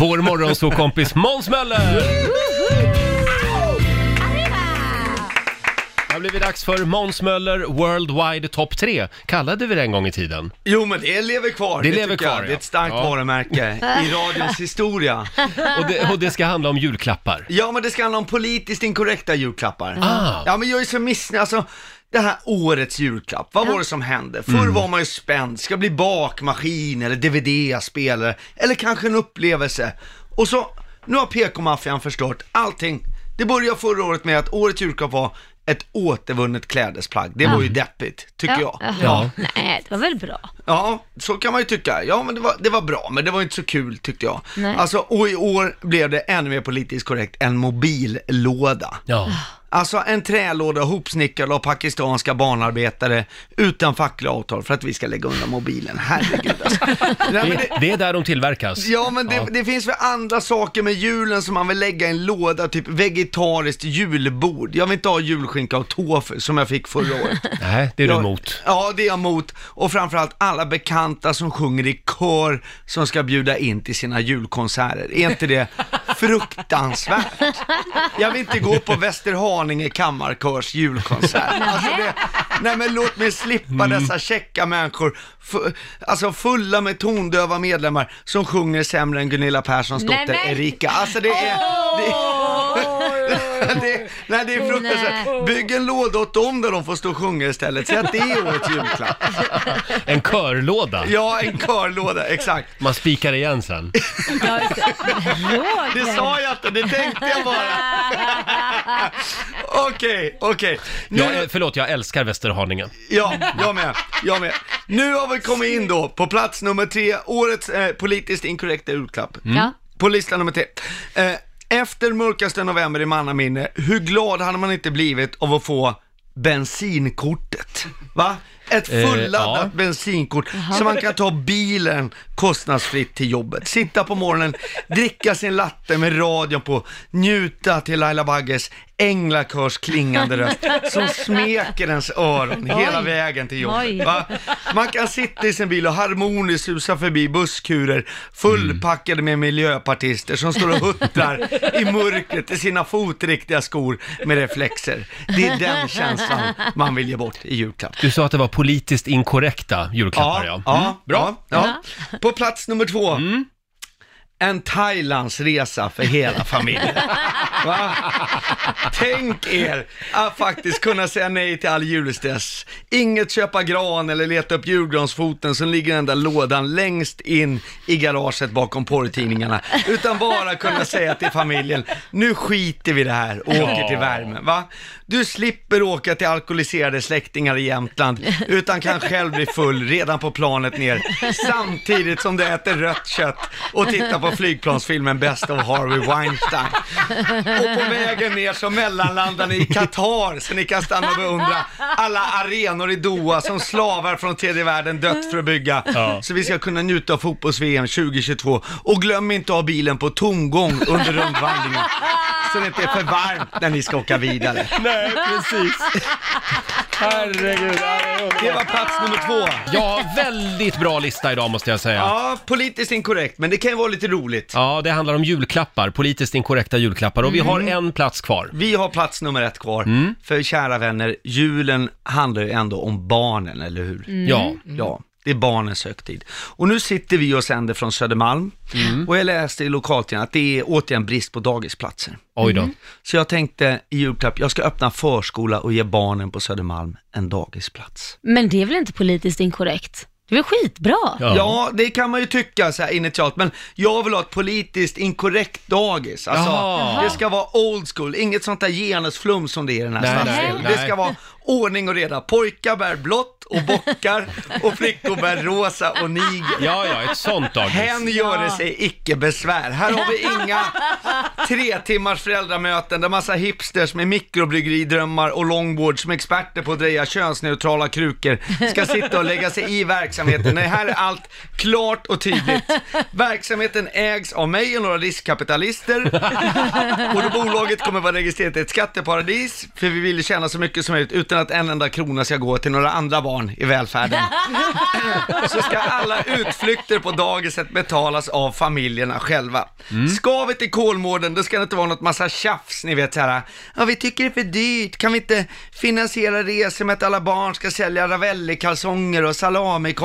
Vår morgonsåkompis Måns Möller! Det har blivit dags för Måns Möller Worldwide Top 3. Kallade vi det en gång i tiden. Jo, men det lever kvar. Det lever tycker jag. kvar, Det är ja. ett starkt Ja. varumärke i radions historia. Och det, och det ska handla om julklappar. Ja, men det ska handla om politiskt inkorrekta julklappar. Ah. Ja, men jag är så missnöjd. Alltså, det här årets julklapp, vad var det som hände? Förr var man ju spänd, ska bli bakmaskin eller DVD-spelare, eller kanske en upplevelse. Och så, nu har PK-maffian förstört allting. Det började förra året med att årets julklapp var ett återvunnet klädesplagg. Det var ju deppigt, tycker jag. Jaha. Ja. Nej, det var väl bra. Ja, så kan man ju tycka. Ja, men det var, det var bra, men det var inte så kul tyckte jag. Nej. Alltså, och i år blev det ännu mer politiskt korrekt, en mobillåda. Ja. Alltså en trälåda hopsnickrad av pakistanska barnarbetare utan fackliga avtal för att vi ska lägga undan mobilen. Herregud alltså. Nej, men det, Det, är där de tillverkas. Ja, men det, det finns väl andra saker med julen som man vill lägga i en låda, typ vegetariskt julbord. Jag vill inte ha julskinka och tofu som jag fick förra året. Nej, det är du Ja, emot. Ja, det är jag emot. Och framförallt alla bekanta som sjunger i kör som ska bjuda in till sina julkonserter. Är inte det fruktansvärt? Jag vill inte gå på Västerhaninge kammarkörs julkonsert. Alltså det, nej men låt mig slippa dessa käcka människor, fu- alltså fulla med tondöva medlemmar som sjunger sämre än Gunilla Perssons Nej, dotter men- Erika. Alltså det är... Det, det, nej, det är fruktansvärt. Bygg en låda åt dem där de får stå och sjunga istället. Säg att det är årets julklapp. En körlåda. Ja, en körlåda, exakt. Man spikar igen sen. Ja, just det. Sa jag inte, det tänkte jag bara. Okej, okej. Nu, Jag, eh, förlåt, jag älskar Västerhaninge. ja, jag med, jag med. Nu har vi kommit in då på plats nummer tre, årets eh, politiskt inkorrekta julklapp. Ja. På lista nummer tre. Eh, efter mörkaste november i mannaminne, hur glad hade man inte blivit av att få bensinkortet? Va? Ett Eh, fulladdat ja. bensinkort så man kan ta bilen kostnadsfritt till jobbet. Sitta på morgonen, dricka sin latte med radion på, njuta till Laila Bagges änglakörs klingande röst som smeker ens öron hela vägen till jobbet. Va? Man kan sitta i sin bil och harmoniskt susa förbi busskurer fullpackade med miljöpartister som står och huttrar i mörkret i sina fotriktiga skor med reflexer. Det är den känslan man vill ge bort i julklapp. Du sa att det var politiskt inkorrekta julklappar, ja. ja, Mm, bra. Ja. På plats nummer två. En Thailandsresa för hela familjen. Va? Tänk er att faktiskt kunna säga nej till all julstress. Inget köpa gran eller leta upp julgransfoten som ligger i den där lådan längst in i garaget bakom porrtidningarna. Utan bara kunna säga till familjen, nu skiter vi det här och åker till värmen. Va? Du slipper åka till alkoholiserade släktingar i Jämtland, utan kan själv bli full redan på planet ner, samtidigt som du äter rött kött och tittar på flygplansfilmen Best of Harvey Weinstein. Och på vägen ner så mellanlandar ni i Qatar, så ni kan stanna och beundra alla arenor i Doha som slavar från tredje världen dött för att bygga. Ja. Så vi ska kunna njuta av fotbolls-VM 2022. Och glöm inte att ha bilen på tomgång under rundvandringen. Så det inte är för varmt när ni ska åka vidare. Nej, precis. Herregud. Det var plats nummer två. Ja, väldigt bra lista idag måste jag säga. Ja, politiskt inkorrekt, men det kan ju vara lite roligt. Ja, det handlar om julklappar, politiskt inkorrekta julklappar och vi har en plats kvar. Vi har plats nummer ett kvar. För kära vänner, julen handlar ju ändå om barnen, eller hur? Ja, Ja, det är barnens högtid. Och nu sitter vi och sänder från Södermalm. Och jag läste i lokaltidningen att det är återigen brist på dagisplatser. oj då. Så jag tänkte i julklapp, jag ska öppna förskola och ge barnen på Södermalm en dagisplats. Men det är väl inte politiskt inkorrekt? Det är väl skitbra? Ja. Ja, det kan man ju tycka så här initialt, men jag vill ha ett politiskt inkorrekt dagis. Alltså, Jaha. det ska vara old school, inget sånt där genusflum som det är i den här Nej, stadsdelen. nej, Det nej. ska vara ordning och reda. Pojkar bär blått och bockar och flickor bär rosa och niger. Ja, ja, ett sånt dagis. Hen göre sig icke besvär. Här har vi inga tre timmars föräldramöten där massa hipsters med mikrobryggeridrammar och longboard som experter på att dreja könsneutrala krukor ska sitta och lägga sig i verksamheten verksamheten. Det här är allt klart och tydligt. Verksamheten ägs av mig och några riskkapitalister. Och då bolaget kommer vara registrerat i ett skatteparadis, för vi vill tjäna så mycket som möjligt utan att en enda krona ska gå till några andra barn i välfärden. Så ska alla utflykter på dagiset betalas av familjerna själva. Ska vi till Kolmården, då ska det inte vara något massa tjafs, ni vet så här. Ja, vi tycker det är för dyrt, kan vi inte finansiera resor med att alla barn ska sälja Ravelli-kalsonger och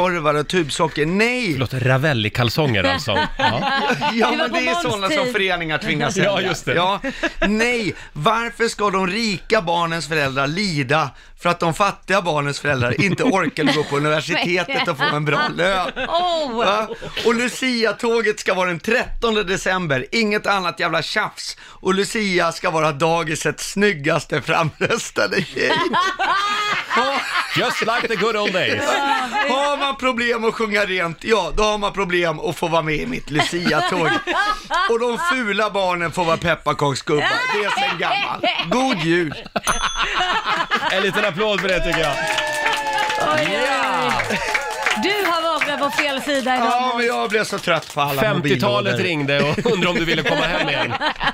salamikorvar och tubsocker? Nej! Förlåt, Ravelli-kalsonger alltså. Ja. Ja, Det var men på det är sådana som föreningar tvingas sälja. Ja, just det. Ja, nej, varför ska de rika barnens föräldrar lida för att de fattiga barnens föräldrar inte orkar gå på universitetet och få en bra lön? Oh. Va? Och Lucia-tåget ska vara den 13 december, inget annat jävla tjafs. Och Lucia ska vara dagisets snyggaste framröstade tjej. Just like the good old days. Har man problem att sjunga rent, ja då har man problem att få vara med i mitt Lucia-tåg. Och de fula barnen får vara pepparkaksgubbar, det är sen gammalt. God jul! En liten applåd för det tycker jag. Du har vaknat på fel sida idag. Ja, men jag blev så trött på alla 50-talet mobilådor. ringde och undrade om du ville komma hem igen.